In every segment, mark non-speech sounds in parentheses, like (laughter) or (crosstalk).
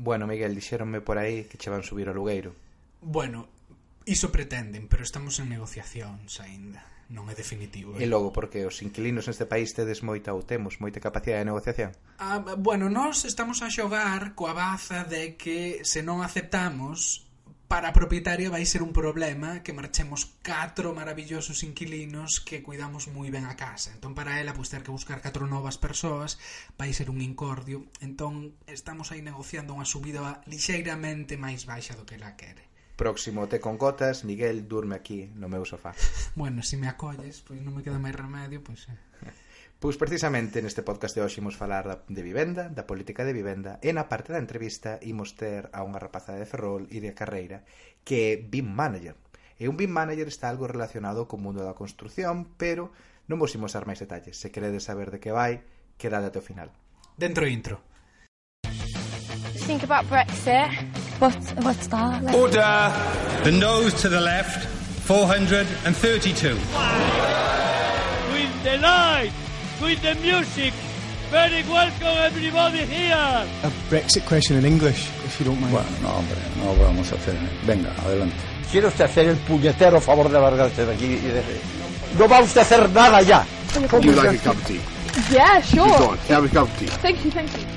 Bueno, Miguel, dixéronme por aí que che van subir o Lugueiro. Bueno, iso pretenden, pero estamos en negociacións aínda. Non é definitivo. Eh? E logo, porque os inquilinos neste país tedes moita ou temos moita capacidade de negociación? Ah, bueno, nós estamos a xogar coa baza de que se non aceptamos para a propietaria vai ser un problema que marchemos catro maravillosos inquilinos que cuidamos moi ben a casa. Entón, para ela, pois, ter que buscar catro novas persoas vai ser un incordio. Entón, estamos aí negociando unha subida lixeiramente máis baixa do que ela quere. Próximo te con gotas, Miguel durme aquí no meu sofá. (laughs) bueno, se si me acolles, pois non me queda máis remedio, pois... Eh. Pois precisamente neste podcast de hoxe imos falar da, de vivenda, da política de vivenda e na parte da entrevista imos ter a unha rapazada de Ferrol e de Carreira que é BIM Manager. E un BIM Manager está algo relacionado co mundo da construción, pero non vos imos dar máis detalles. Se queredes saber de que vai, quedade até o final. Dentro intro. Think about Brexit. What, what's that? Like? Order! The nose to the left, 432. With the light! With the music, very welcome everybody here. A Brexit question in English, if you don't mind. Bueno, no, hombre, no vamos a hacer. Venga, adelante. ¿Quiere usted hacer el puñetero favor de largarse de aquí y de... No va usted a hacer nada ya. Would you like a cup of tea? Yeah, sure. Go on, have a cup of tea. Thank you, thank you.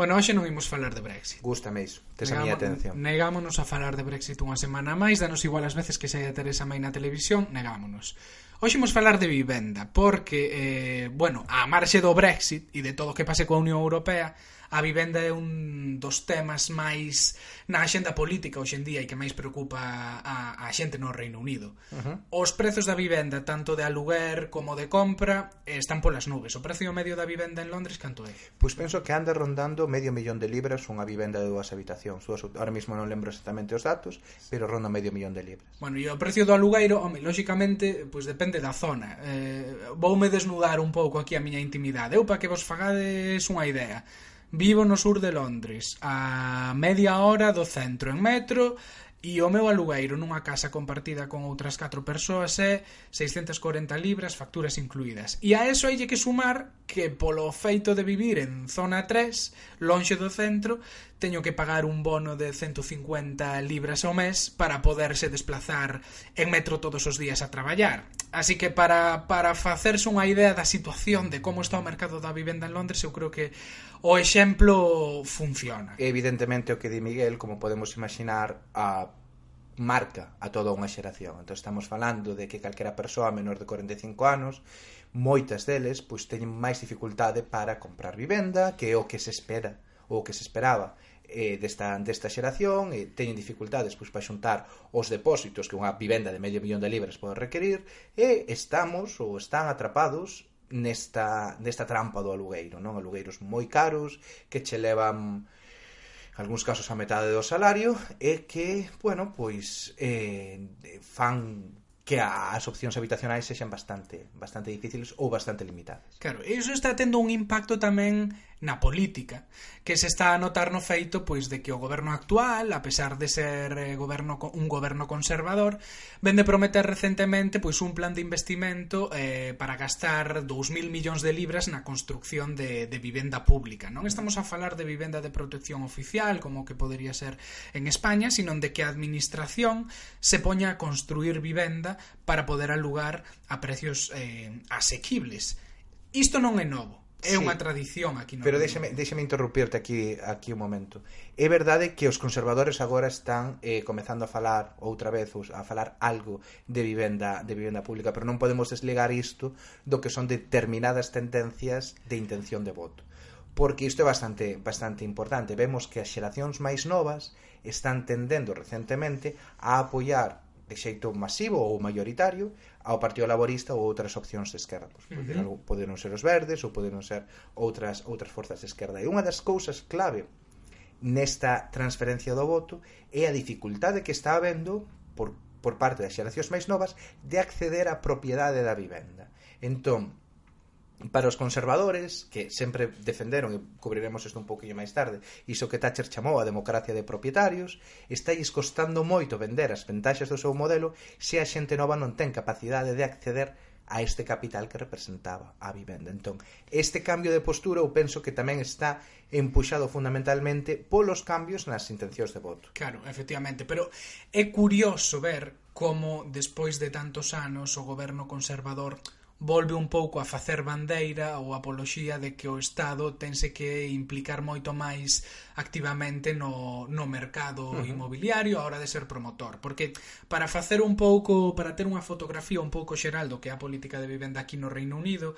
Bueno, hoxe non imos falar de Brexit. Gústame iso, tes a miña atención. Negámonos a falar de Brexit unha semana máis, danos igual as veces que saia Teresa Mai na televisión, negámonos. Hoxe imos falar de vivenda, porque, eh, bueno, a marxe do Brexit e de todo o que pase coa Unión Europea, a vivenda é un dos temas máis na axenda política hoxe en día e que máis preocupa a, a xente no Reino Unido. Uh -huh. Os prezos da vivenda, tanto de aluguer como de compra, están polas nubes. O precio medio da vivenda en Londres canto é? Pois penso que anda rondando medio millón de libras unha vivenda de dúas habitacións. Ahora mismo non lembro exactamente os datos, pero ronda medio millón de libras. Bueno, e o precio do alugueiro, home, lóxicamente, pois depende da zona. Eh, voume desnudar un pouco aquí a miña intimidade. Eu para que vos fagades unha idea. Vivo no sur de Londres, a media hora do centro en metro e o meu alugueiro nunha casa compartida con outras 4 persoas é 640 libras, facturas incluídas. E a eso hai que sumar que polo feito de vivir en zona 3, lonxe do centro, teño que pagar un bono de 150 libras ao mes para poderse desplazar en metro todos os días a traballar. Así que para, para facerse unha idea da situación de como está o mercado da vivenda en Londres, eu creo que o exemplo funciona. Evidentemente o que di Miguel, como podemos imaginar, a marca a toda unha xeración. Entón estamos falando de que calquera persoa menor de 45 anos, moitas deles, pois teñen máis dificultade para comprar vivenda que é o que se espera ou o que se esperaba eh, desta, desta xeración e teñen dificultades pois, para xuntar os depósitos que unha vivenda de medio millón de libras pode requerir e estamos ou están atrapados nesta, nesta trampa do alugueiro non alugueiros moi caros que che levan algúns casos a metade do salario e que, bueno, pois eh, fan que as opcións habitacionais sexan bastante bastante difíciles ou bastante limitadas. Claro, e iso está tendo un impacto tamén na política, que se está a notar no feito pois de que o goberno actual, a pesar de ser eh, goberno un goberno conservador, vende prometer recentemente pois un plan de investimento eh, para gastar 2.000 millóns de libras na construcción de, de vivenda pública. Non estamos a falar de vivenda de protección oficial, como que podería ser en España, sino de que a administración se poña a construir vivenda para poder alugar a precios eh, asequibles. Isto non é novo, É sí. unha tradición aquí no Pero déxeme, déxeme interrumpirte aquí aquí un momento. É verdade que os conservadores agora están eh, comezando a falar outra vez os, a falar algo de vivenda de vivenda pública, pero non podemos desligar isto do que son determinadas tendencias de intención de voto. Porque isto é bastante bastante importante. Vemos que as xeracións máis novas están tendendo recentemente a apoiar de xeito masivo ou maioritario ao Partido Laborista ou outras opcións de esquerda. Pois, poderon, uh -huh. poderon ser os verdes ou poderon ser outras outras forzas de esquerda. E unha das cousas clave nesta transferencia do voto é a dificultade que está habendo por, por parte das xeracións máis novas de acceder á propiedade da vivenda. Entón, para os conservadores, que sempre defenderon, e cubriremos isto un poquinho máis tarde, iso que Thatcher chamou a democracia de propietarios, está costando moito vender as ventaxas do seu modelo se a xente nova non ten capacidade de acceder a este capital que representaba a vivenda. Entón, este cambio de postura eu penso que tamén está empuxado fundamentalmente polos cambios nas intencións de voto. Claro, efectivamente, pero é curioso ver como despois de tantos anos o goberno conservador volve un pouco a facer bandeira ou apoloxía de que o Estado tense que implicar moito máis activamente no, no mercado uh -huh. inmobiliario a hora de ser promotor. Porque para facer un pouco, para ter unha fotografía un pouco xeral do que é a política de vivenda aquí no Reino Unido,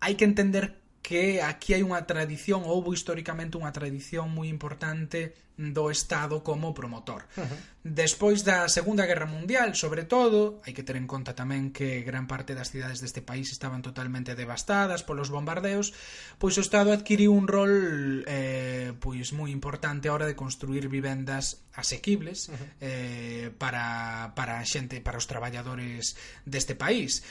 hai que entender que aquí hai unha tradición, houbo históricamente unha tradición moi importante do Estado como promotor. Uh -huh. Despois da Segunda Guerra Mundial, sobre todo, hai que ter en conta tamén que gran parte das cidades deste país estaban totalmente devastadas polos bombardeos, pois o Estado adquiriu un rol eh, pois moi importante a hora de construir vivendas asequibles uh -huh. eh, para, para a xente, para os traballadores deste país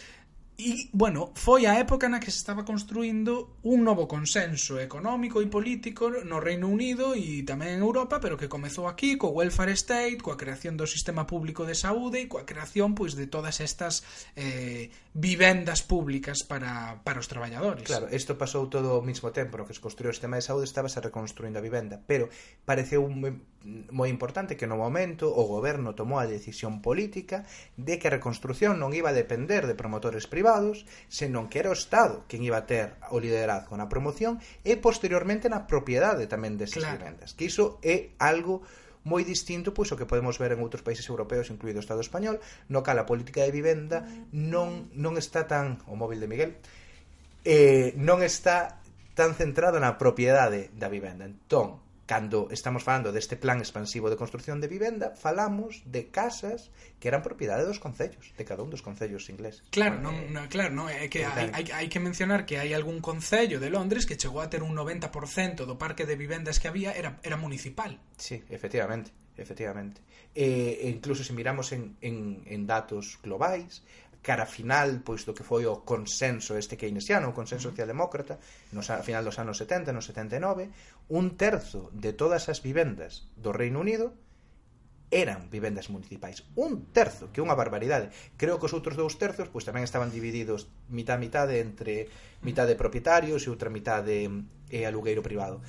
E, bueno, foi a época na que se estaba construindo un novo consenso económico e político no Reino Unido e tamén en Europa, pero que comezou aquí co welfare state, coa creación do sistema público de saúde e coa creación pois de todas estas eh, vivendas públicas para, para os traballadores. Claro, isto pasou todo ao mesmo tempo, no que se construiu o sistema de saúde estaba se reconstruindo a vivenda, pero pareceu un moi importante que no momento o goberno tomou a decisión política de que a reconstrucción non iba a depender de promotores privados, senón que era o Estado quen iba a ter o liderazgo na promoción e posteriormente na propiedade tamén desas claro. vivendas. Que iso é algo moi distinto pois o que podemos ver en outros países europeos, incluído o Estado español, no cal a política de vivenda non non está tan o móvil de Miguel eh, non está tan centrado na propiedade da vivenda. Entón, cando estamos falando deste plan expansivo de construción de vivenda, falamos de casas que eran propiedade dos concellos, de cada un dos concellos ingleses. Claro, non, non, eh, claro, non, é que hai, hai, hai que mencionar que hai algún concello de Londres que chegou a ter un 90% do parque de vivendas que había era, era municipal. Sí, efectivamente, efectivamente. E, e incluso se miramos en, en, en datos globais, cara final pois do que foi o consenso este keynesiano, o consenso socialdemócrata nos, a final dos anos 70, no 79 un terzo de todas as vivendas do Reino Unido eran vivendas municipais. Un terzo, que é unha barbaridade. Creo que os outros dous terzos pois tamén estaban divididos mitad mitade entre mitad de propietarios e outra mitad de eh, alugueiro privado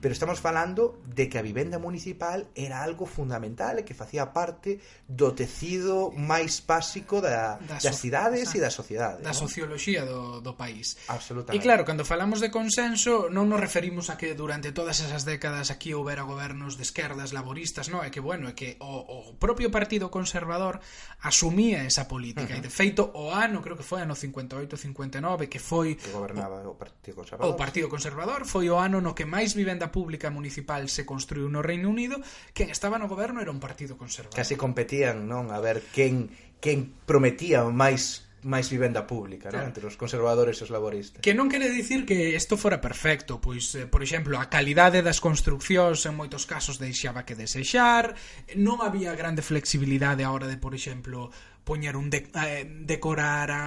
pero estamos falando de que a vivenda municipal era algo fundamental e que facía parte do tecido máis básico da, da das cidades e da sociedade. Da ¿no? socioloxía do, do país. Absolutamente. E claro, cando falamos de consenso non nos referimos a que durante todas esas décadas aquí houbera gobernos de esquerdas laboristas, non? É que, bueno, é que o, o propio Partido Conservador asumía esa política. Uh -huh. E de feito, o ano, creo que foi ano 58-59, que foi... Que gobernaba o, o Partido Conservador. O Partido Conservador foi o ano no que máis vivenda pública municipal se construiu no Reino Unido, quen estaba no goberno era un partido conservador. Casi competían, non, a ver quen quen prometía máis máis vivenda pública, claro. non? entre os conservadores e os laboristas. Que non quere dicir que isto fora perfecto, pois, eh, por exemplo, a calidade das construccións en moitos casos deixaba que desexar, non había grande flexibilidade a hora de, por exemplo, poñer un de, eh, decorar a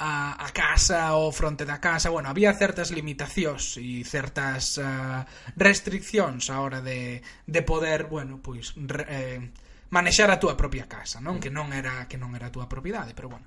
a, a casa ou fronte da casa, bueno, había certas limitacións e certas uh, restriccións a hora de, de poder, bueno, pois re, eh, manexar a túa propia casa, non? Que non era que non era a túa propiedade, pero bueno.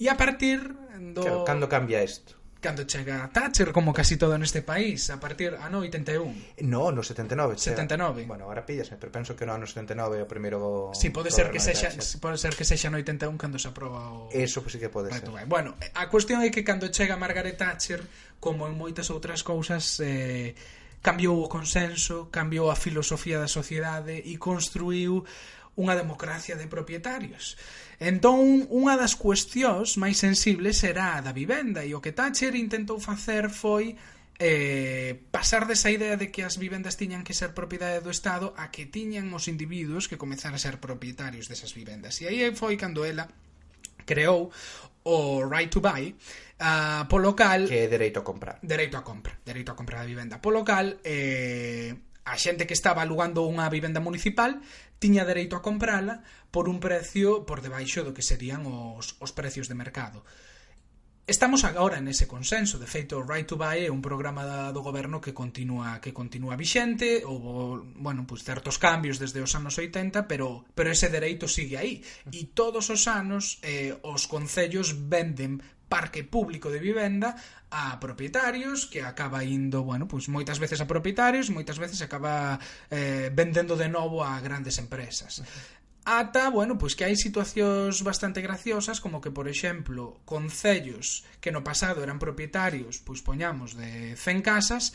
E a partir do Claro, cando cambia isto? cando chega Thatcher, como casi todo neste país, a partir ano 81. No, no 79. 79. Bueno, ahora pillasme, pero penso que no ano 79 o primeiro... Sí, pode ser que sexa, pode ser que sexa no 81 cando se aproba o... Eso pues, sí que pode ser. Bueno, a cuestión é que cando chega Margaret Thatcher, como en moitas outras cousas, eh, cambiou o consenso, cambiou a filosofía da sociedade e construiu unha democracia de propietarios. Entón, unha das cuestións máis sensibles será a da vivenda e o que Thatcher intentou facer foi eh, pasar desa idea de que as vivendas tiñan que ser propiedade do Estado a que tiñan os individuos que comezar a ser propietarios desas vivendas. E aí foi cando ela creou o right to buy uh, polo cal que é dereito a comprar dereito a compra dereito a compra da vivenda polo cal eh, a xente que estaba alugando unha vivenda municipal tiña dereito a comprala por un precio por debaixo do que serían os, os precios de mercado. Estamos agora nese consenso, de feito o Right to Buy é un programa da, do goberno que continúa que continúa vixente, ou bueno, pois certos cambios desde os anos 80, pero pero ese dereito sigue aí. E todos os anos eh, os concellos venden parque público de vivenda a propietarios que acaba indo, bueno, pois moitas veces a propietarios, moitas veces acaba eh, vendendo de novo a grandes empresas. Ata, bueno, pois que hai situacións bastante graciosas, como que, por exemplo, concellos que no pasado eran propietarios, pois poñamos, de 100 casas,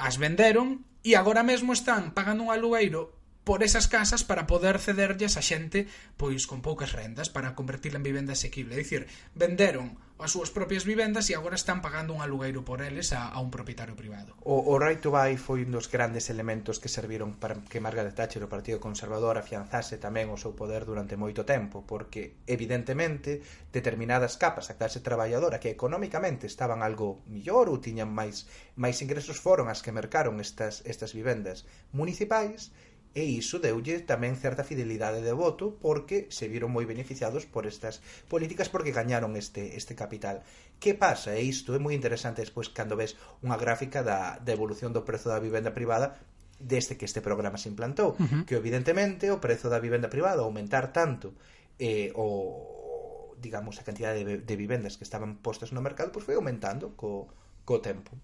as venderon e agora mesmo están pagando un alugueiro por esas casas para poder cederlles a xente pois con poucas rendas para convertirla en vivenda asequible. É dicir, venderon as súas propias vivendas e agora están pagando un alugueiro por eles a, a un propietario privado. O, o right to buy foi un dos grandes elementos que serviron para que Margaret Thatcher o Partido Conservador afianzase tamén o seu poder durante moito tempo, porque evidentemente determinadas capas a clase traballadora que económicamente estaban algo millor ou tiñan máis máis ingresos foron as que mercaron estas estas vivendas municipais e iso deulle tamén certa fidelidade de voto porque se viron moi beneficiados por estas políticas porque gañaron este este capital. Que pasa? E isto é moi interesante despois cando ves unha gráfica da, da evolución do prezo da vivenda privada desde que este programa se implantou, uh -huh. que evidentemente o prezo da vivenda privada aumentar tanto eh, o digamos a cantidade de, de vivendas que estaban postas no mercado pois foi aumentando co, co tempo.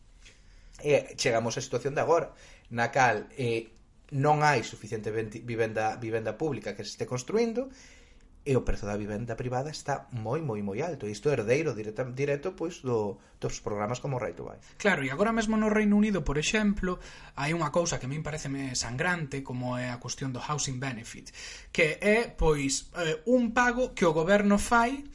E chegamos á situación de agora, na cal eh, non hai suficiente vivenda, vivenda pública que se este construindo e o prezo da vivenda privada está moi, moi, moi alto. E isto é herdeiro directo, directo pois, do, dos programas como Right to Buy. Claro, e agora mesmo no Reino Unido, por exemplo, hai unha cousa que a min parece sangrante, como é a cuestión do housing benefit, que é, pois, eh, un pago que o goberno fai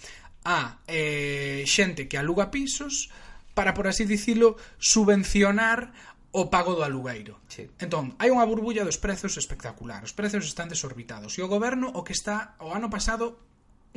a eh, xente que aluga pisos para, por así dicilo, subvencionar o pago do alugueiro. Sí. Entón, hai unha burbulla dos prezos espectacular. Os prezos están desorbitados. E o goberno o que está o ano pasado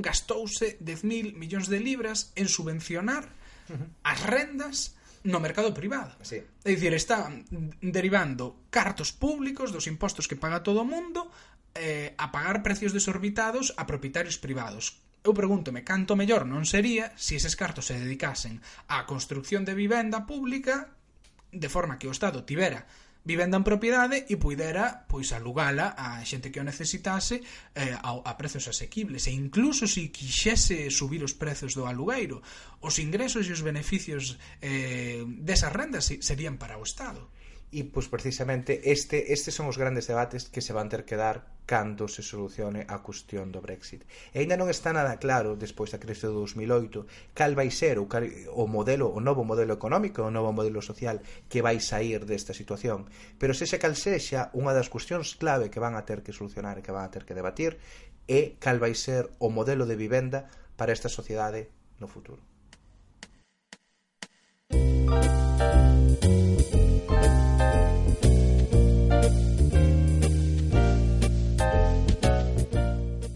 gastouse 10.000 millóns de libras en subvencionar uh -huh. as rendas no mercado privado. Sí. É dicir, está derivando cartos públicos dos impostos que paga todo o mundo eh, a pagar precios desorbitados a propietarios privados. Eu pregúntome canto mellor non sería se si eses cartos se dedicasen á construcción de vivenda pública de forma que o Estado tivera vivenda en propiedade e puidera pois alugala a xente que o necesitase eh, a, a prezos asequibles e incluso se quixese subir os prezos do alugueiro os ingresos e os beneficios eh, desas rendas serían para o Estado. E, pois, precisamente, este, estes son os grandes debates que se van ter que dar cando se solucione a cuestión do Brexit. E aínda non está nada claro, despois da crise do 2008, cal vai ser o, cal, o modelo, o novo modelo económico, o novo modelo social que vai sair desta situación. Pero se sexa cal sexa, unha das cuestións clave que van a ter que solucionar e que van a ter que debatir é cal vai ser o modelo de vivenda para esta sociedade no futuro. Música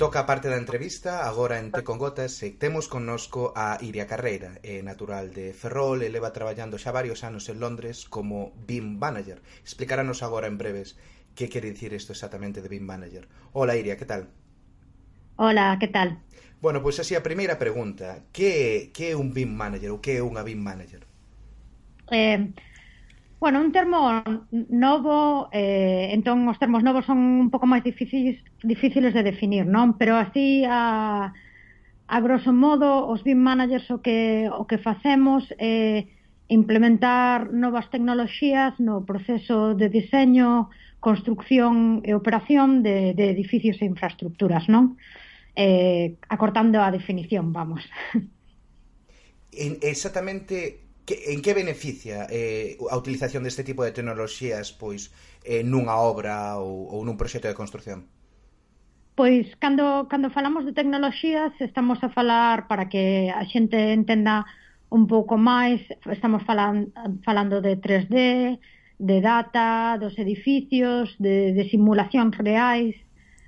Toca a parte da entrevista agora en Te con Gotas e temos connosco a Iria Carreira, é natural de Ferrol e leva traballando xa varios anos en Londres como BIM Manager. Explicarános agora en breves que quere dicir isto exactamente de BIM Manager. Hola Iria, que tal? Hola, que tal? Bueno, pois así a primeira pregunta, que, que é un BIM Manager ou que é unha BIM Manager? Eh, Bueno, un termo novo, eh, entón os termos novos son un pouco máis difíciles, difíciles de definir, non? Pero así a, a grosso modo os BIM managers o que, o que facemos é eh, implementar novas tecnoloxías no proceso de diseño, construcción e operación de, de edificios e infraestructuras, non? Eh, acortando a definición, vamos. Exactamente que, en que beneficia eh, a utilización deste tipo de tecnoloxías pois eh, nunha obra ou, ou nun proxecto de construción? Pois cando, cando falamos de tecnoloxías estamos a falar para que a xente entenda un pouco máis, estamos falan, falando de 3D, de data, dos edificios, de, de simulacións reais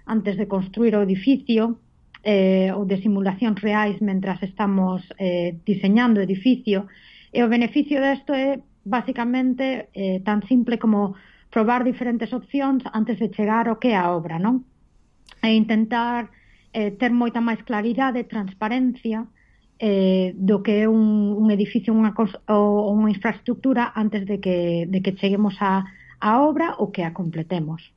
antes de construir o edificio, eh, ou de simulacións reais mentras estamos eh, diseñando o edificio E o beneficio desto é basicamente eh, tan simple como probar diferentes opcións antes de chegar ao que é a obra, non? E intentar eh, ter moita máis claridade e transparencia eh, do que é un, un edificio unha cosa, ou unha infraestructura antes de que, de que cheguemos a, a obra ou que a completemos.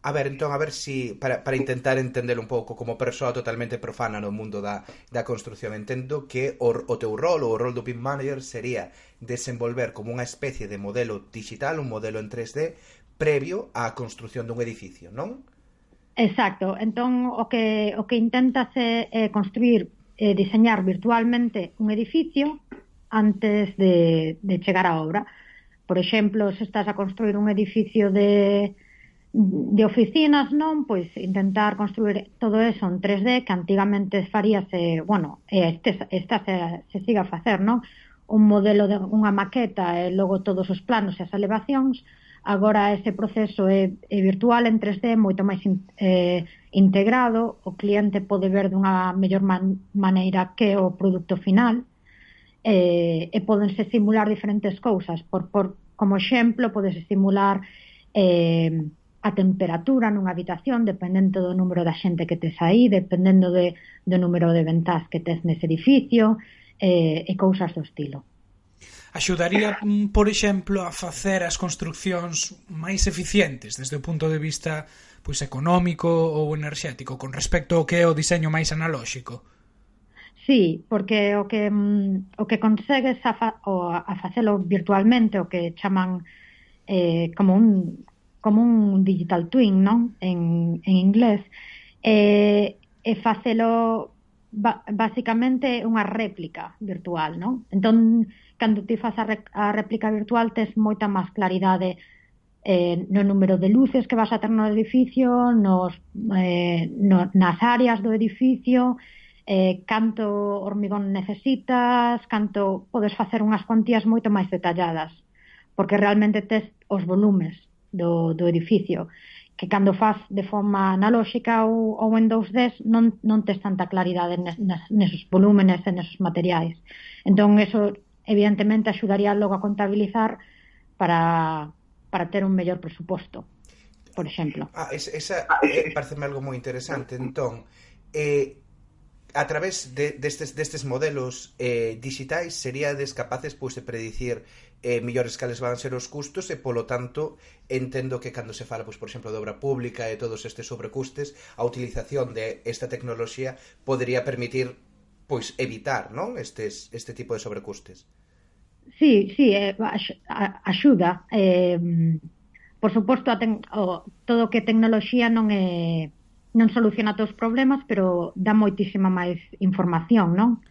A ver, entón, a ver si para, para intentar entender un pouco como persoa totalmente profana no mundo da, da construción entendo que o, o teu rol ou o rol do BIM Manager sería desenvolver como unha especie de modelo digital, un modelo en 3D previo á construción dun edificio, non? Exacto, entón o que, o que intentas é, é construir, é diseñar virtualmente un edificio antes de, de chegar á obra. Por exemplo, se estás a construir un edificio de de oficinas, non? Pois intentar construir todo eso en 3D que antigamente faríase, bueno, este, esta se, se siga a facer, non? Un modelo de unha maqueta e logo todos os planos e as elevacións, agora ese proceso é, é virtual en 3D moito máis in, eh, integrado o cliente pode ver dunha mellor man, maneira que o produto final eh, e podense simular diferentes cousas por, por como exemplo podes simular eh, a temperatura nunha habitación dependendo do número da xente que tes aí, dependendo de, do número de ventás que tes nese edificio eh, e cousas do estilo. Axudaría, mm, por exemplo, a facer as construccións máis eficientes desde o punto de vista pois económico ou enerxético con respecto ao que é o diseño máis analóxico? Sí, porque o que mm, o que consegues a, fa, o, a facelo virtualmente, o que chaman eh, como un como un digital twin, non? En, en inglés. E, e facelo ba, basicamente unha réplica virtual, non? Entón, cando ti faz a, re, a réplica virtual tes moita máis claridade eh, no número de luces que vas a ter no edificio, nos, eh, no, nas áreas do edificio, eh, canto hormigón necesitas, canto podes facer unhas cuantías moito máis detalladas, porque realmente tes os volumes do, do edificio que cando faz de forma analóxica ou, ou en 2D non, non tes tanta claridade nes, nesos volúmenes e nesos materiais. Entón, eso evidentemente axudaría logo a contabilizar para, para ter un mellor presuposto, por exemplo. Ah, esa, esa eh, pareceme algo moi interesante. Entón, eh, a través de, destes, destes modelos eh, digitais seríades capaces pois, de predicir eh, millores cales van ser os custos e polo tanto entendo que cando se fala, pois, por exemplo, de obra pública e todos estes sobrecustes, a utilización de esta tecnoloxía podería permitir pois evitar, non, estes este tipo de sobrecustes. Sí, sí, eh, axuda eh por suposto ten, o, todo que tecnoloxía non é non soluciona todos os problemas, pero dá moitísima máis información, non?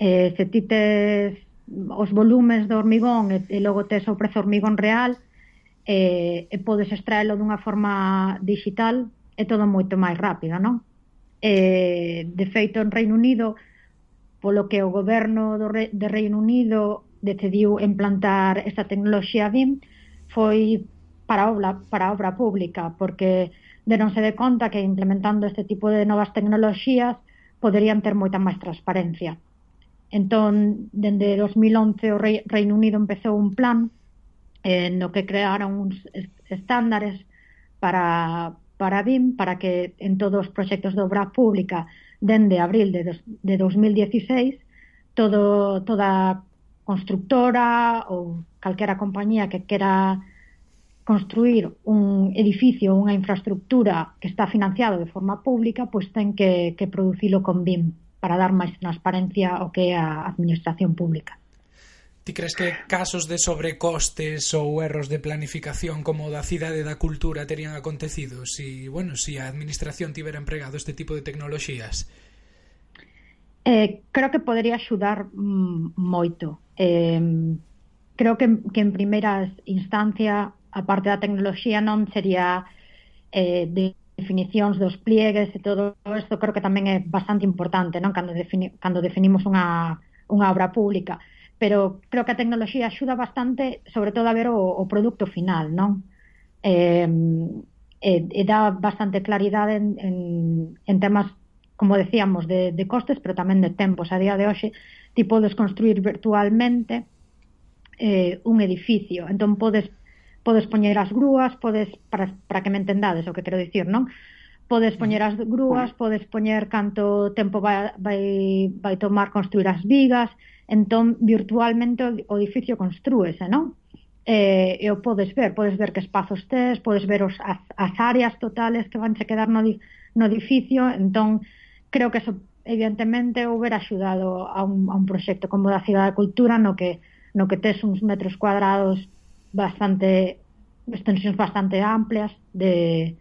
Eh, se ti tes os volumes do hormigón e, e logo tes o prezo hormigón real e, e podes extraelo dunha forma digital é todo moito máis rápido, non? E, de feito, en Reino Unido, polo que o goberno do Re, de Reino Unido decidiu implantar esta tecnoloxía BIM, foi para obra, para obra pública, porque deronse de conta que implementando este tipo de novas tecnoloxías poderían ter moita máis transparencia. Entón, dende 2011 o Reino Unido empezou un plan eh, no que crearon uns estándares para, para BIM para que en todos os proxectos de obra pública dende abril de, dos, de 2016 todo, toda constructora ou calquera compañía que quera construir un edificio ou unha infraestructura que está financiado de forma pública, pois ten que, que producilo con BIM para dar máis transparencia ao que é a administración pública. Ti crees que casos de sobrecostes ou erros de planificación como da cidade da cultura terían acontecido si, bueno, si a administración tivera empregado este tipo de tecnoloxías? Eh, creo que podería axudar mm, moito. Eh, creo que, que en primeiras instancia a parte da tecnoloxía non sería eh, de definicións dos pliegues e todo isto creo que tamén é bastante importante non cando, defini cando definimos unha, unha obra pública pero creo que a tecnoloxía axuda bastante sobre todo a ver o, o produto final non eh, e, e dá bastante claridade en, en, en temas como decíamos, de, de costes, pero tamén de tempos. A día de hoxe, ti podes construir virtualmente eh, un edificio. Entón, podes podes poñer as grúas, podes para, para que me entendades o que quero dicir, non? Podes mm. poñer as grúas, pois. podes poñer canto tempo vai, vai, vai tomar construir as vigas, entón virtualmente o edificio construese, non? eh, e o podes ver, podes ver que espazos tes, podes ver os, as, as áreas totales que vanse quedar no, no edificio, entón creo que eso evidentemente houber axudado a un, a un proxecto como da Cidade da Cultura no que no que tes uns metros cuadrados bastante extensións bastante amplias de,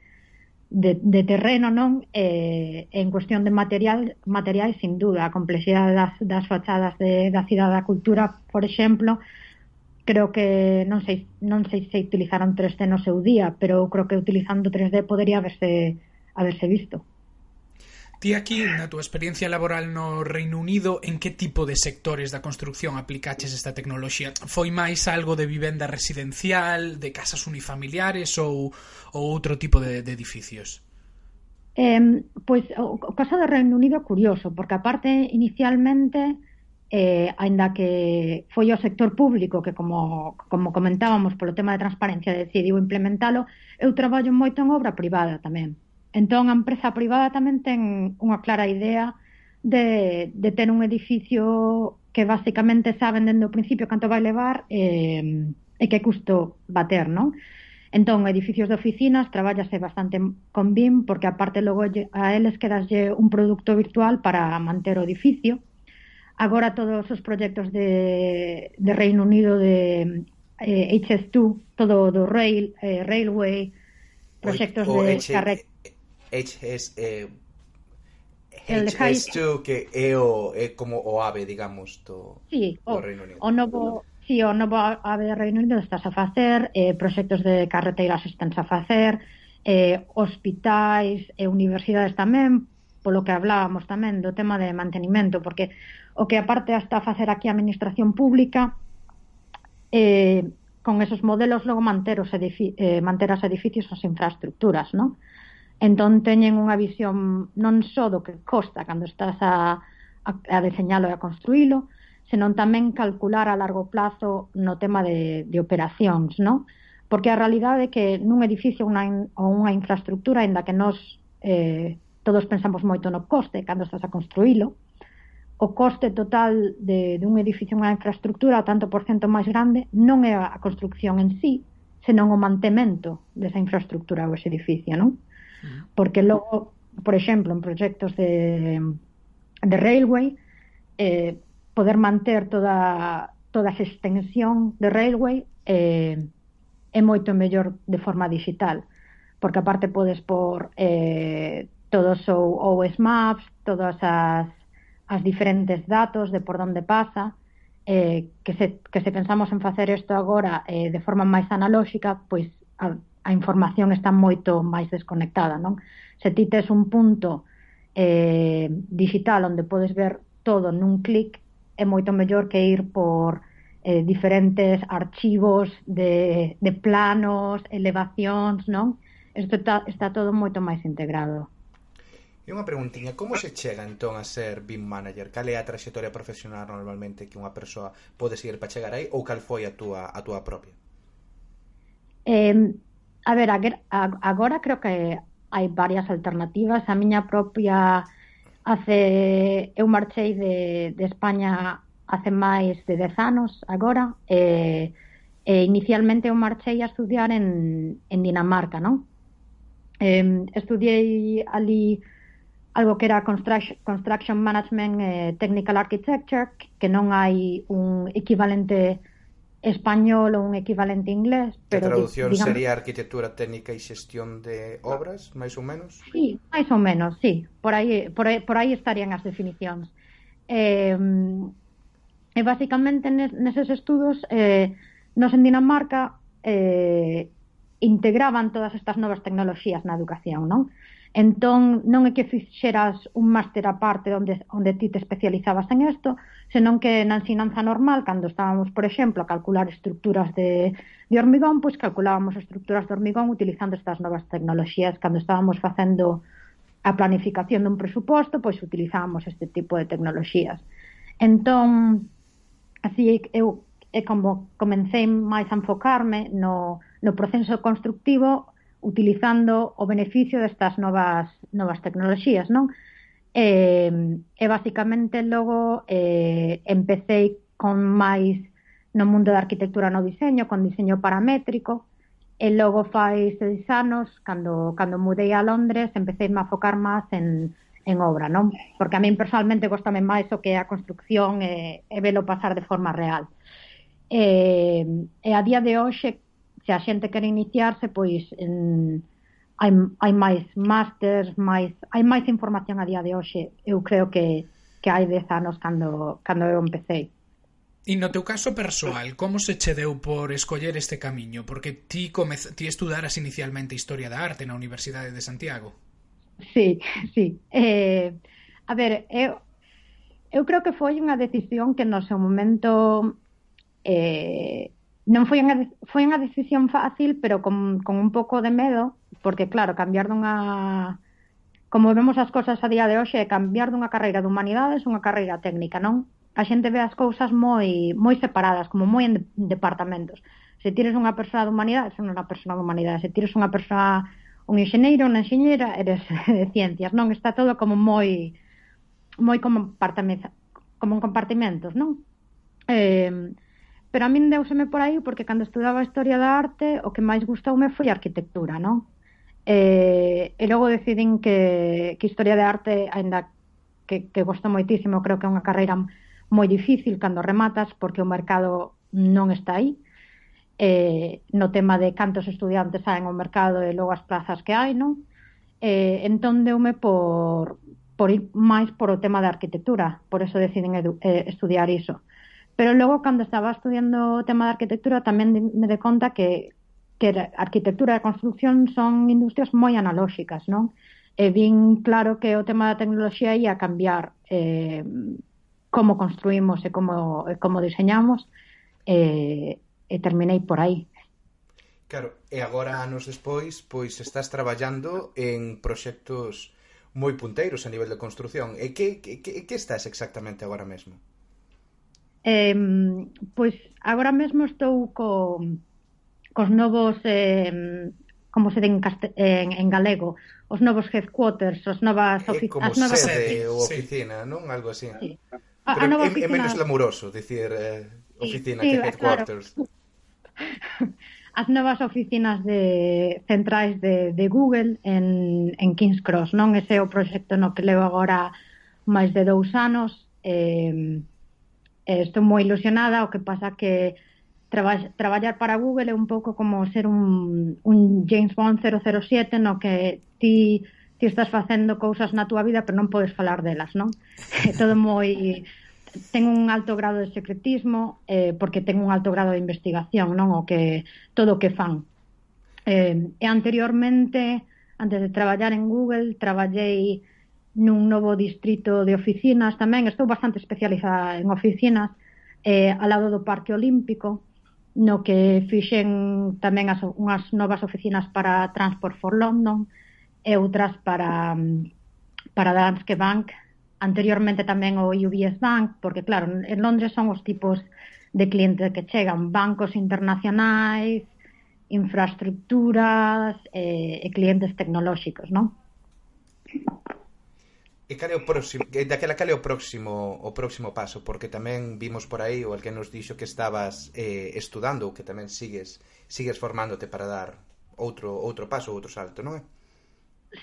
de, de terreno, non? eh, en cuestión de material, materiais, sin duda, a complexidade das, das fachadas de, da Cidade da Cultura, por exemplo, creo que non sei, non sei se utilizaron 3D no seu día, pero creo que utilizando 3D podería haberse, haberse visto. Ti aquí, na túa experiencia laboral no Reino Unido, en que tipo de sectores da construción aplicaches esta tecnoloxía? Foi máis algo de vivenda residencial, de casas unifamiliares ou, ou outro tipo de, de edificios? Eh, pois o, o caso do Reino Unido é curioso, porque aparte inicialmente eh, aínda que foi o sector público que como, como comentábamos polo tema de transparencia decidiu implementalo, eu traballo moito en obra privada tamén. Entón, a empresa privada tamén ten unha clara idea de, de ter un edificio que basicamente saben dende o principio canto vai levar e, e que custo va ter, non? Entón, edificios de oficinas traballase bastante con BIM porque aparte logo a eles quedaslle un produto virtual para manter o edificio. Agora todos os proxectos de, de Reino Unido de eh, HS2, todo do rail, eh, railway, proxectos o, o de H, carre... HS, eh, HS2 que é o é como o AVE, digamos, do, sí, do o, Reino Unido. O novo Sí, o novo AVE Reino Unido estás a facer, eh, proxectos de carreteiras están a facer, eh, hospitais e universidades tamén, polo que hablábamos tamén do tema de mantenimento, porque o que aparte hasta facer aquí a administración pública eh, con esos modelos logo manter os edifi eh, manter as edificios as infraestructuras, non? Entón teñen unha visión non só do que costa cando estás a, a, a deseñalo e a construílo, senón tamén calcular a largo plazo no tema de, de operacións, non? Porque a realidade é que nun edificio unha, ou unha infraestructura, en da que nós eh, todos pensamos moito no coste cando estás a construílo, o coste total de, de un edificio, unha infraestructura, o tanto por cento máis grande, non é a construcción en sí, senón o mantemento desa infraestructura ou ese edificio, non? Porque logo, por exemplo, en proxectos de, de railway, eh, poder manter toda, toda esa extensión de railway eh, é moito mellor de forma digital, porque aparte podes por eh, todos ou OS Maps, todas as, as diferentes datos de por onde pasa, eh, que, se, que se pensamos en facer isto agora eh, de forma máis analóxica, pois a, a información está moito máis desconectada, non? Se ti tes un punto eh, digital onde podes ver todo nun clic, é moito mellor que ir por eh, diferentes archivos de, de planos, elevacións, non? Isto está, está todo moito máis integrado. E unha preguntiña, como se chega entón a ser BIM Manager? Cal é a trayectoria profesional normalmente que unha persoa pode seguir para chegar aí ou cal foi a túa, a túa propia? Eh, A ver, agora creo que hai varias alternativas. A miña propia hace eu marchei de, de España hace máis de 10 anos agora e, e inicialmente eu marchei a estudiar en, en Dinamarca, non? Eh, estudiei ali algo que era Construction Management eh, Technical Architecture, que non hai un equivalente español ou un equivalente inglés, pero a traducción digamos, sería arquitectura técnica e xestión de obras, máis ou menos? Sí, máis ou menos, sí. Por aí por aí, por aí estarían as definicións. Eh, e basicamente neses estudos eh nos en Dinamarca eh integraban todas estas novas tecnoloxías na educación, non? Entón, non é que fixeras un máster aparte onde, onde ti te especializabas en isto, senón que na ensinanza normal, cando estábamos, por exemplo, a calcular estructuras de, de hormigón, pois calculábamos estructuras de hormigón utilizando estas novas tecnoloxías. Cando estábamos facendo a planificación dun presuposto, pois utilizábamos este tipo de tecnoloxías. Entón, así eu é como comecei máis a enfocarme no, no proceso constructivo utilizando o beneficio destas novas novas tecnoloxías, non? E, e basicamente logo eh, empecé con máis no mundo da arquitectura no diseño, con diseño paramétrico, e logo fai seis anos, cando, cando mudei a Londres, empecé a focar máis en, en obra, non? Porque a min personalmente gostame máis o que é a construcción e, e velo pasar de forma real. E, e a día de hoxe se a xente quere iniciarse, pois en, hai, hai máis másters, máis, hai máis información a día de hoxe. Eu creo que, que hai 10 anos cando, cando eu empecé. E no teu caso persoal, como se che deu por escoller este camiño? Porque ti, comez... ti estudaras inicialmente Historia da Arte na Universidade de Santiago. Sí, (laughs) sí. Eh, a ver, eu, eu creo que foi unha decisión que no seu momento eh, non foi unha, foi unha decisión fácil, pero con, con un pouco de medo, porque claro, cambiar dunha como vemos as cousas a día de hoxe, cambiar dunha carreira de humanidades unha carreira técnica, non? A xente ve as cousas moi moi separadas, como moi en de, departamentos. Se tires unha persoa de humanidades, non unha persoa de humanidades. Se tires unha persoa un enxeñeiro, unha enxeñera, eres (laughs) de ciencias, non? Está todo como moi moi como, como en compartimentos, non? Eh, Pero a min deuseme por aí porque cando estudaba Historia da Arte o que máis gustoume foi a arquitectura, non? E, e logo decidín que, que Historia de Arte, ainda que, que gosto moitísimo, creo que é unha carreira moi difícil cando rematas porque o mercado non está aí. Eh, no tema de cantos estudiantes hai no mercado e logo as plazas que hai, non? Eh, entón deume por, por ir máis por o tema da arquitectura, por eso deciden edu, eh, estudiar iso. Pero logo, cando estaba estudiando o tema de arquitectura, tamén me de conta que, que a arquitectura e a construcción son industrias moi analóxicas, non? E vin claro que o tema da tecnoloxía ia cambiar eh, como construímos e como, e como diseñamos, eh, e terminei por aí. Claro, e agora anos despois, pois estás traballando en proxectos moi punteiros a nivel de construción. E que, que, que estás exactamente agora mesmo? Eh, pois agora mesmo estou co, cos novos eh, como se den en, en galego, os novos headquarters, os novas eh, oficinas, como as novas sede oficinas. ou oficina, sí. non? Algo así. Sí. A, Pero a nova é, oficina... é menos glamuroso dicir eh, oficina sí, que headquarters. Claro. (laughs) As novas oficinas de centrais de, de Google en, en King's Cross, non? Ese é o proxecto no que levo agora máis de dous anos. Eh, eh, estou moi ilusionada, o que pasa que traba, traballar para Google é un pouco como ser un, un James Bond 007 no que ti ti estás facendo cousas na túa vida pero non podes falar delas, non? (laughs) É todo moi ten un alto grado de secretismo eh, porque ten un alto grado de investigación, non? O que todo o que fan. Eh, e anteriormente, antes de traballar en Google, traballei nun novo distrito de oficinas tamén, estou bastante especializada en oficinas, eh, ao lado do Parque Olímpico, no que fixen tamén as, unhas novas oficinas para Transport for London e outras para, para Danske Bank, anteriormente tamén o UBS Bank, porque claro, en Londres son os tipos de clientes que chegan, bancos internacionais, infraestructuras eh, e clientes tecnolóxicos, non? E cal é o próximo, daquela cal é o próximo o próximo paso, porque tamén vimos por aí o alguén nos dixo que estabas eh, estudando ou que tamén sigues sigues formándote para dar outro outro paso, outro salto, non é?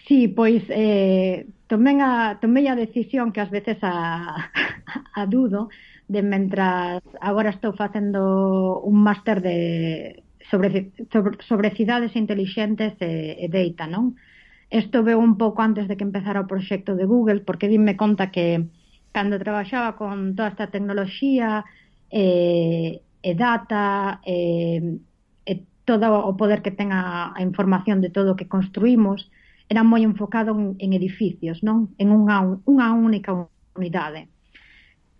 Sí, pois eh, tomén a, tomei a decisión que ás veces a, a dudo de mentras agora estou facendo un máster de sobre, sobre, sobre cidades intelixentes e, e data, non? Uh Esto veo un pouco antes de que empezara o proxecto de Google, porque dime conta que cando trabaxaba con toda esta tecnoloxía eh, e data eh, e todo o poder que ten a, a información de todo o que construímos, era moi enfocado en, en edificios, non? En unha, unha única unidade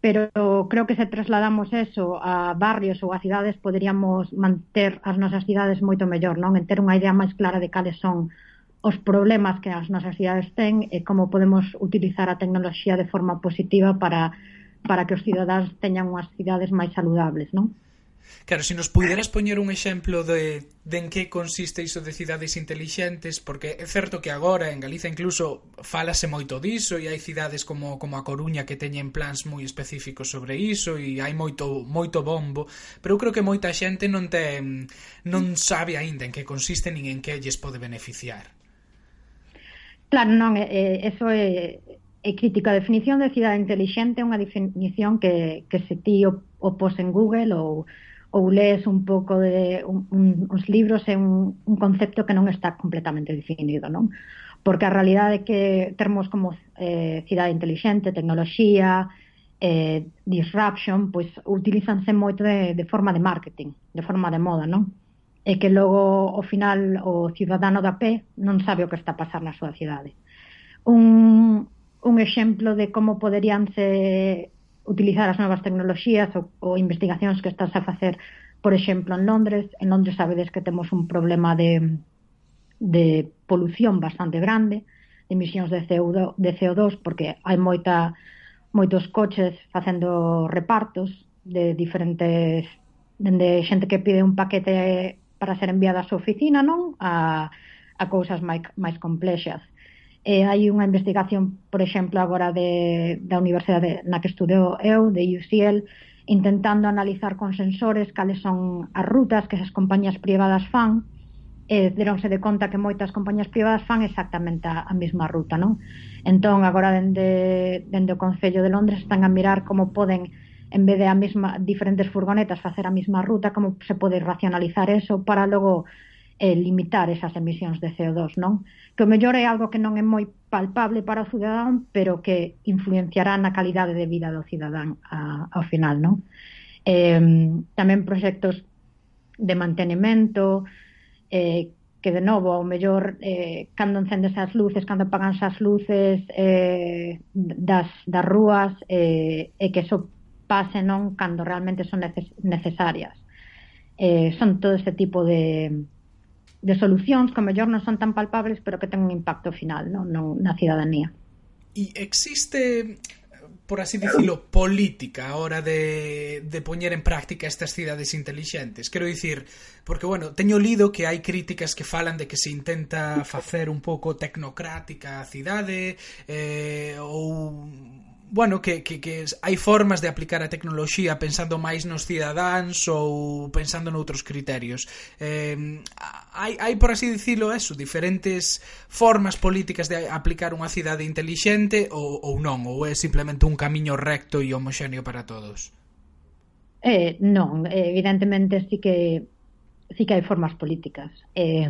pero creo que se trasladamos eso a barrios ou a cidades poderíamos manter as nosas cidades moito mellor, non? En ter unha idea máis clara de cales son os problemas que as nosas cidades ten e como podemos utilizar a tecnoloxía de forma positiva para, para que os cidadáns teñan unhas cidades máis saludables, non? Claro, se nos puderas poñer un exemplo de, de en que consiste iso de cidades intelixentes, porque é certo que agora en Galiza incluso falase moito diso e hai cidades como, como a Coruña que teñen plans moi específicos sobre iso e hai moito moito bombo, pero eu creo que moita xente non ten non sabe aínda en que consiste nin en que lles pode beneficiar. Claro, non, eh, eh, eso é, é crítica. A definición de cidade inteligente é unha definición que, que se ti o, o pos en Google ou, ou lees un pouco de un, un, uns libros é un, un concepto que non está completamente definido, non? Porque a realidade é que termos como eh, cidade inteligente, tecnoloxía, eh, disruption, pois utilizanse moito de, de forma de marketing, de forma de moda, non? e que logo ao final o ciudadano da pé non sabe o que está a pasar na súa cidade. Un, un exemplo de como poderíanse utilizar as novas tecnoloxías ou, ou investigacións que estás a facer, por exemplo, en Londres. En Londres sabedes que temos un problema de, de polución bastante grande, de emisións de CO2, de CO2 porque hai moita moitos coches facendo repartos de diferentes dende xente que pide un paquete para ser enviadas á oficina, non? A, a cousas máis, máis complexas. E hai unha investigación, por exemplo, agora de, da universidade na que estudeo eu, de UCL, intentando analizar con sensores cales son as rutas que esas compañías privadas fan, e deronse de conta que moitas compañías privadas fan exactamente a, a mesma ruta, non? Entón, agora dende, dende o Concello de Londres están a mirar como poden en vez de a mesma diferentes furgonetas facer a mesma ruta, como se pode racionalizar eso para logo eh, limitar esas emisións de CO2, non? Que o mellor é algo que non é moi palpable para o cidadán, pero que influenciará na calidade de vida do cidadán a, ao final, non? Eh, tamén proxectos de mantenimento, eh, que de novo, ao mellor, eh, cando encendes as luces, cando apagan as luces eh, das, das rúas, eh, e que eso pase non cando realmente son neces necesarias. Eh, son todo ese tipo de, de solucións que mellor non son tan palpables pero que ten un impacto final non, non, na cidadanía. E existe por así dicilo, política a hora de, de poñer en práctica estas cidades intelixentes. Quero dicir, porque, bueno, teño lido que hai críticas que falan de que se intenta facer un pouco tecnocrática a cidade eh, ou bueno, que, que, que hai formas de aplicar a tecnoloxía pensando máis nos cidadáns ou pensando noutros criterios. Eh, hai, hai, por así dicilo, eso, diferentes formas políticas de aplicar unha cidade intelixente ou, ou non, ou é simplemente un camiño recto e homoxéneo para todos? Eh, non, evidentemente sí que sí que hai formas políticas. Eh,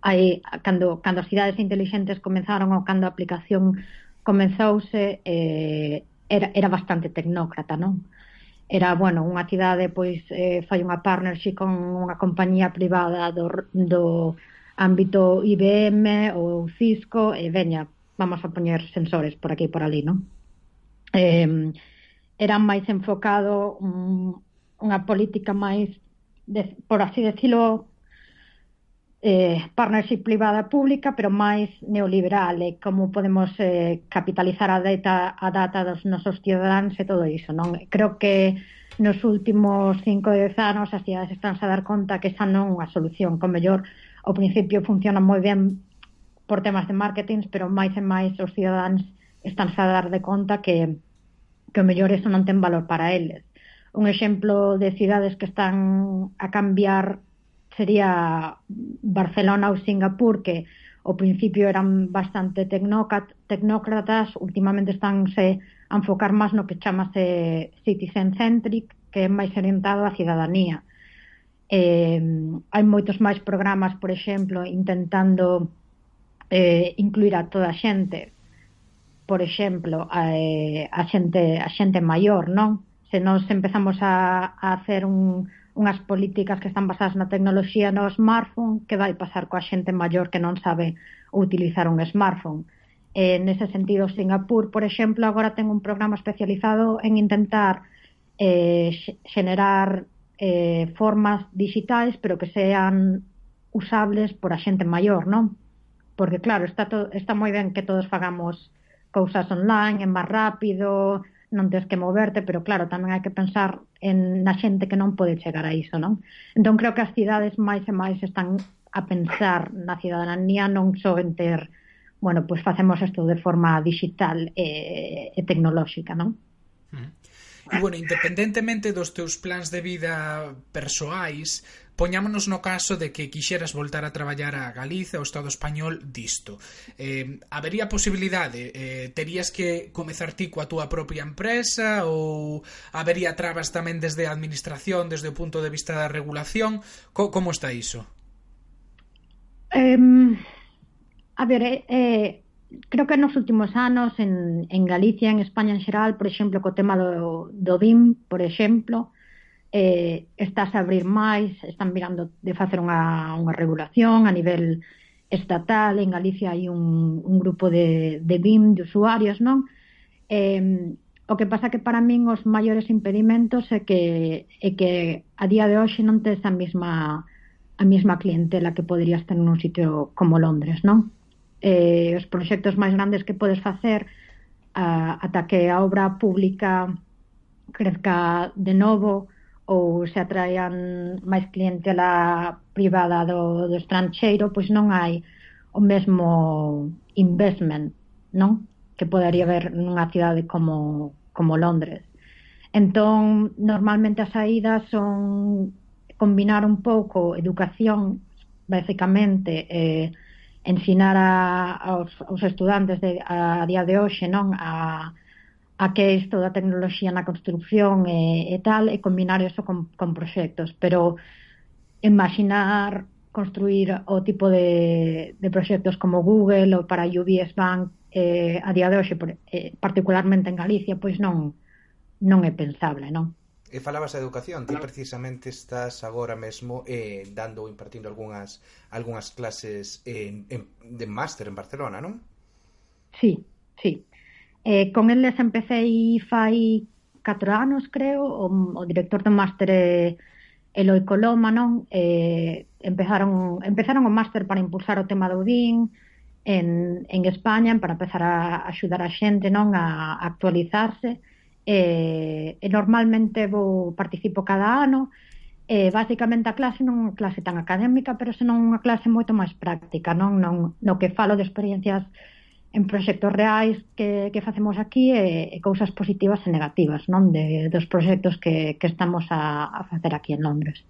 hai, cando, cando as cidades intelixentes comenzaron ou cando a aplicación comenzouse eh, era, era bastante tecnócrata, non? Era, bueno, unha cidade, pois, eh, fai unha partnership con unha compañía privada do, do ámbito IBM ou Cisco, e veña, vamos a poñer sensores por aquí e por ali, non? Eh, era máis enfocado un, unha política máis, de, por así decirlo, eh, partnership privada-pública, pero máis neoliberal, e como podemos eh, capitalizar a data, a data dos nosos cidadáns e todo iso. Non? Creo que nos últimos cinco ou dez anos as cidades están a dar conta que esa non é unha solución, con mellor ao principio funciona moi ben por temas de marketing, pero máis e máis os cidadáns están a dar de conta que, que o mellor eso non ten valor para eles. Un exemplo de cidades que están a cambiar sería Barcelona ou Singapur que ao principio eran bastante tecnócratas, últimamente estánse a enfocar máis no que chamase citizen centric, que é máis orientado á cidadanía. Eh, hai moitos máis programas, por exemplo, intentando eh, incluir a toda a xente, por exemplo, a, eh, a xente a xente maior, non? Se nós empezamos a, a hacer un, unhas políticas que están basadas na tecnoloxía no smartphone, que vai pasar coa xente maior que non sabe utilizar un smartphone. Eh, nese sentido, Singapur, por exemplo, agora ten un programa especializado en intentar eh, xenerar eh, formas digitais, pero que sean usables por a xente maior, non? Porque, claro, está, to, está moi ben que todos fagamos cousas online, é máis rápido, non tens que moverte, pero claro, tamén hai que pensar en na xente que non pode chegar a iso, non? Entón creo que as cidades máis e máis están a pensar na cidadanía non só en ter, bueno, pois pues facemos isto de forma digital e, e tecnolóxica, non? Mm. E bueno, independentemente dos teus plans de vida persoais, Poñámonos no caso de que quixeras voltar a traballar a Galiza, ao Estado español disto. Eh, habería posibilidade? Eh, terías que comezar ti coa túa propia empresa ou habería trabas tamén desde a administración, desde o punto de vista da regulación? Co como está iso? Um, a ver, eh, eh, creo que nos últimos anos en, en Galicia, en España en xeral, por exemplo, co tema do, do BIM, por exemplo, eh, estás a abrir máis, están mirando de facer unha, unha regulación a nivel estatal, en Galicia hai un, un grupo de, de BIM, de usuarios, non? Eh, o que pasa que para min os maiores impedimentos é que, é que a día de hoxe non tes a mesma a mesma clientela que poderías ter nun sitio como Londres, non? Eh, os proxectos máis grandes que podes facer a, ata que a obra pública crezca de novo, ou se atraían máis clientela privada do, do estranxeiro, pois non hai o mesmo investment, non? Que podería haber nunha cidade como, como Londres. Entón, normalmente as saídas son combinar un pouco educación, basicamente, eh, ensinar a, aos, aos estudantes de, a, a día de hoxe, non? A, a que é isto da tecnoloxía na construcción e, e tal, e combinar eso con, con proxectos, pero imaginar construir o tipo de, de proxectos como Google ou para UBS Bank eh, a día de hoxe, eh, particularmente en Galicia, pois non non é pensable, non? E falabas da educación, ti precisamente estás agora mesmo eh, dando ou impartindo algunhas algunhas clases en, en, de máster en Barcelona, non? Sí, sí. Eh, con eles empecé fai 4 anos, creo, o, o director do máster eh, é Eloi Coloma, non? Eh, empezaron, empezaron o máster para impulsar o tema do DIN en, en España, para empezar a axudar a xente, non? A, a actualizarse. Eh, e normalmente vou participo cada ano, eh, basicamente a clase non é unha clase tan académica, pero senón unha clase moito máis práctica, non, non no que falo de experiencias en proxectos reais que, que facemos aquí e, e cousas positivas e negativas non de, dos proxectos que, que estamos a, a facer aquí en Londres.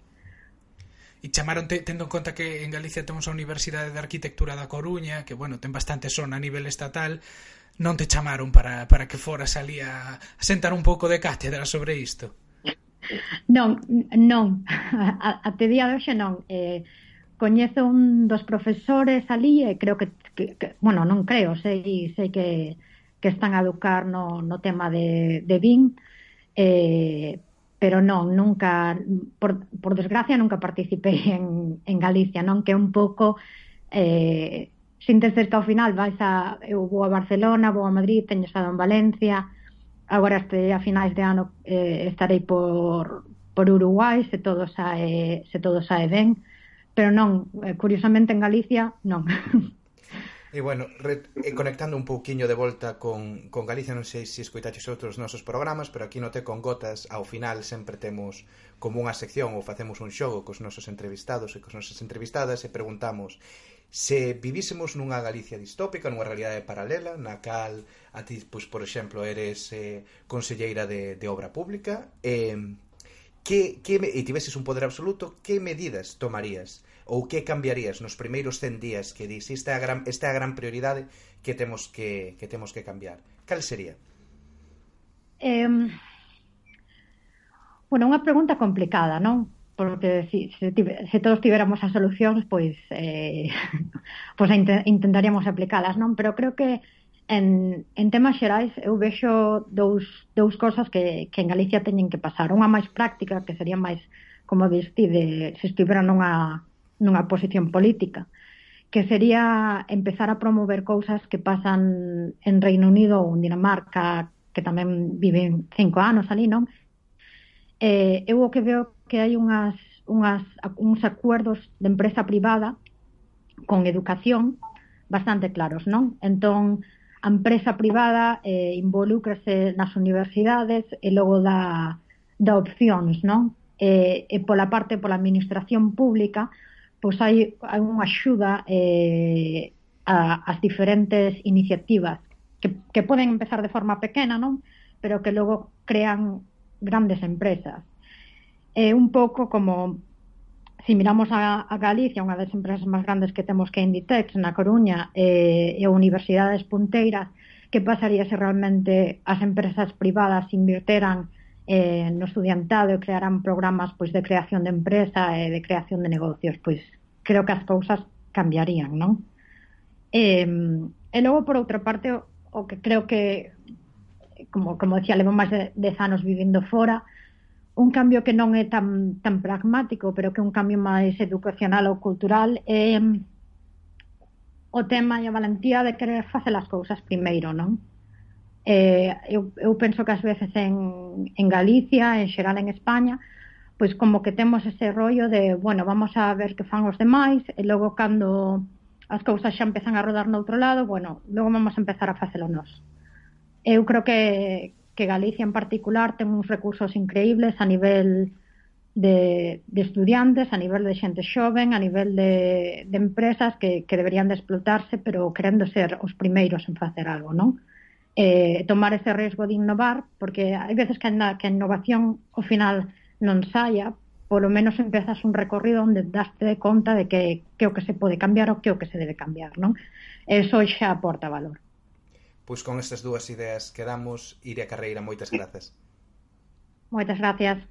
E chamaron, tendo en conta que en Galicia temos a Universidade de Arquitectura da Coruña, que bueno, ten bastante son a nivel estatal, non te chamaron para, para que foras ali a, a sentar un pouco de cátedra sobre isto. Non, non, até día de hoxe non. Eh, coñezo un dos profesores ali e creo que, que, que bueno, non creo, sei, sei que, que están a educar no, no tema de, de BIM, eh, pero non, nunca, por, por desgracia, nunca participei en, en Galicia, non? Que un pouco eh, sintes que ao final vais a, eu vou a Barcelona, vou a Madrid, teño estado en Valencia, agora este, a finais de ano eh, estarei por, por Uruguai, se todo sae, se todo sae ben, pero non, eh, curiosamente en Galicia non. (laughs) E bueno, re, e conectando un pouquiño de volta con, con Galicia, non sei se escoitaches outros nosos programas, pero aquí no Te con Gotas ao final sempre temos como unha sección ou facemos un xogo cos nosos entrevistados e cos nosas entrevistadas e preguntamos se vivísemos nunha Galicia distópica, nunha realidade paralela, na cal a ti, pois, por exemplo, eres eh, conselleira de, de obra pública, e... Eh, que, que e tiveses un poder absoluto, que medidas tomarías? Ou que cambiarías nos primeiros 100 días que dis, esta é a gran, esta é a gran prioridade que temos que, que temos que cambiar? Cal sería? Eh, bueno, unha pregunta complicada, non? Porque si, se, se todos tiveramos as solucións, pois, eh, (laughs) pois int intentaríamos aplicalas, non? Pero creo que en, en temas xerais eu vexo dous, dous cosas que, que en Galicia teñen que pasar. Unha máis práctica, que sería máis como vestide se estivera nunha, nunha posición política, que sería empezar a promover cousas que pasan en Reino Unido ou en Dinamarca, que tamén viven cinco anos ali, non? Eh, eu o que veo que hai unhas, unhas, uns acuerdos de empresa privada con educación bastante claros, non? Entón, a empresa privada eh, involúcrase nas universidades e logo dá, dá opcións, non? Eh, e pola parte pola administración pública, pois hai, hai unha axuda eh, a, as diferentes iniciativas que, que poden empezar de forma pequena, non? Pero que logo crean grandes empresas. É un pouco como se miramos a, a Galicia, unha das empresas máis grandes que temos que é Inditex, na Coruña, eh, e universidades punteiras, que pasaría se realmente as empresas privadas invirteran eh, no estudiantado e crearan programas pois de creación de empresa e de creación de negocios, pois creo que as cousas cambiarían, non? Eh, e logo, por outra parte, o, o que creo que, como, como decía, levo máis de 10 anos vivindo fora, un cambio que non é tan, tan pragmático, pero que é un cambio máis educacional ou cultural, é mm, o tema e a valentía de querer facer as cousas primeiro, non? Eh, eu, eu penso que ás veces en, en Galicia, en xeral en España, pois como que temos ese rollo de, bueno, vamos a ver que fan os demais, e logo cando as cousas xa empezan a rodar no outro lado, bueno, logo vamos a empezar a facelo nós. Eu creo que, que Galicia en particular ten uns recursos increíbles a nivel de, de estudiantes, a nivel de xente xoven, a nivel de, de empresas que, que deberían de explotarse, pero querendo ser os primeiros en facer algo, non? Eh, tomar ese riesgo de innovar, porque hai veces que na, que a innovación ao final non saia, polo menos empezas un recorrido onde daste conta de que, que o que se pode cambiar ou que o que se debe cambiar, non? Eso xa aporta valor. Pois con estas dúas ideas quedamos. Iria Carreira, moitas grazas. Moitas gracias.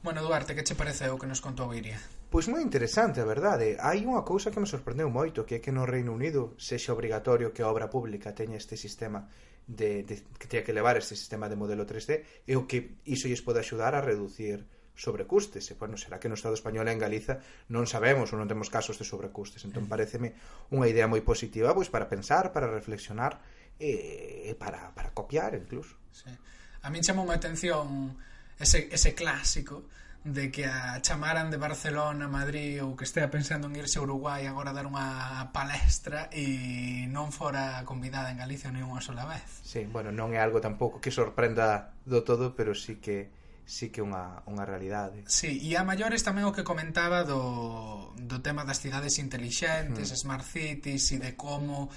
Bueno, Duarte, que che pareceu que nos contou Iria? Pois moi interesante, a verdade. Hai unha cousa que me sorprendeu moito, que é que no Reino Unido sexa obrigatorio que a obra pública teña este sistema de, de que teña que levar este sistema de modelo 3D e o que iso lles pode axudar a reducir sobrecustes. E, bueno, será que no Estado español e en Galiza non sabemos ou non temos casos de sobrecustes. Entón, mm. pareceme unha idea moi positiva pois para pensar, para reflexionar e, para, para copiar, incluso. Sí. A min chamou má atención ese, ese clásico de que a chamaran de Barcelona, Madrid ou que estea pensando en irse a Uruguai agora a dar unha palestra e non fora convidada en Galicia nin unha sola vez. Sí, bueno, non é algo tampouco que sorprenda do todo, pero sí que sí que unha, unha realidade. Sí, e a maiores tamén o que comentaba do, do tema das cidades intelixentes, mm. smart cities e de como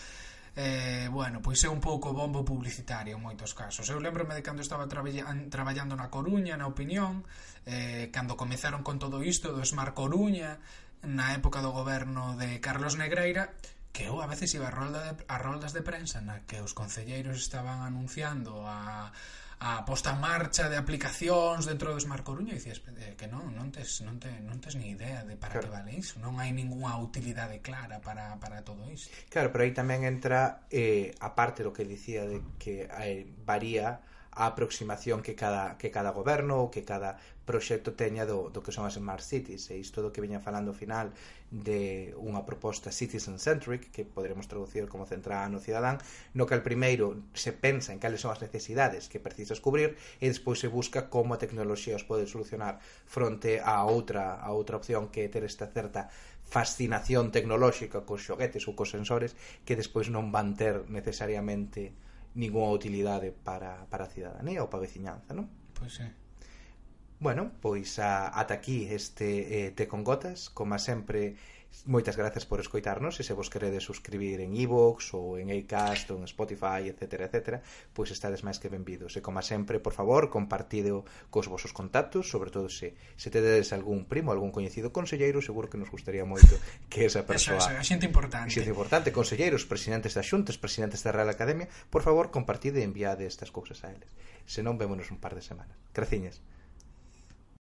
eh, bueno, pois é un pouco bombo publicitario en moitos casos. Eu lembrome de cando estaba traballando na Coruña, na Opinión, eh, cando comezaron con todo isto do Smart Coruña, na época do goberno de Carlos Negreira, que eu a veces iba a, rolda de, a roldas de prensa na que os concelleiros estaban anunciando a, a posta en marcha de aplicacións dentro do Smart Coruña e dices eh, que non, non tes, non, te, non tes ni idea de para claro. que vale iso, non hai ningunha utilidade clara para, para todo iso Claro, pero aí tamén entra eh, a parte do que dicía de que eh, varía a aproximación que cada, que cada goberno ou que cada proxecto teña do, do que son as Smart Cities. E isto do que veña falando ao final de unha proposta citizen centric que poderemos traducir como centrada no cidadán no que al primeiro se pensa en cales son as necesidades que precisas cubrir e despois se busca como a tecnoloxía os pode solucionar fronte a outra a outra opción que é ter esta certa fascinación tecnolóxica cos xoguetes ou cos sensores que despois non van ter necesariamente ninguna utilidade para, para a cidadanía ou para a veciñanza, non? Pois é. Bueno, pois a, ata aquí este eh, Te con Gotas, como sempre Moitas gracias por escoitarnos e se vos queredes suscribir en iVoox ou en Acast ou en Spotify, etc, etc, pois estades máis que benvidos. E como sempre, por favor, compartido cos vosos contactos, sobre todo se, se tedes algún primo, algún coñecido conselleiro, seguro que nos gustaría moito que esa persoa... Eso, eso, a xente importante. Xente importante, conselleiros, presidentes das xuntas, presidentes da Real Academia, por favor, compartide e enviade estas cousas a eles. Se non, vémonos un par de semanas. Graciñas.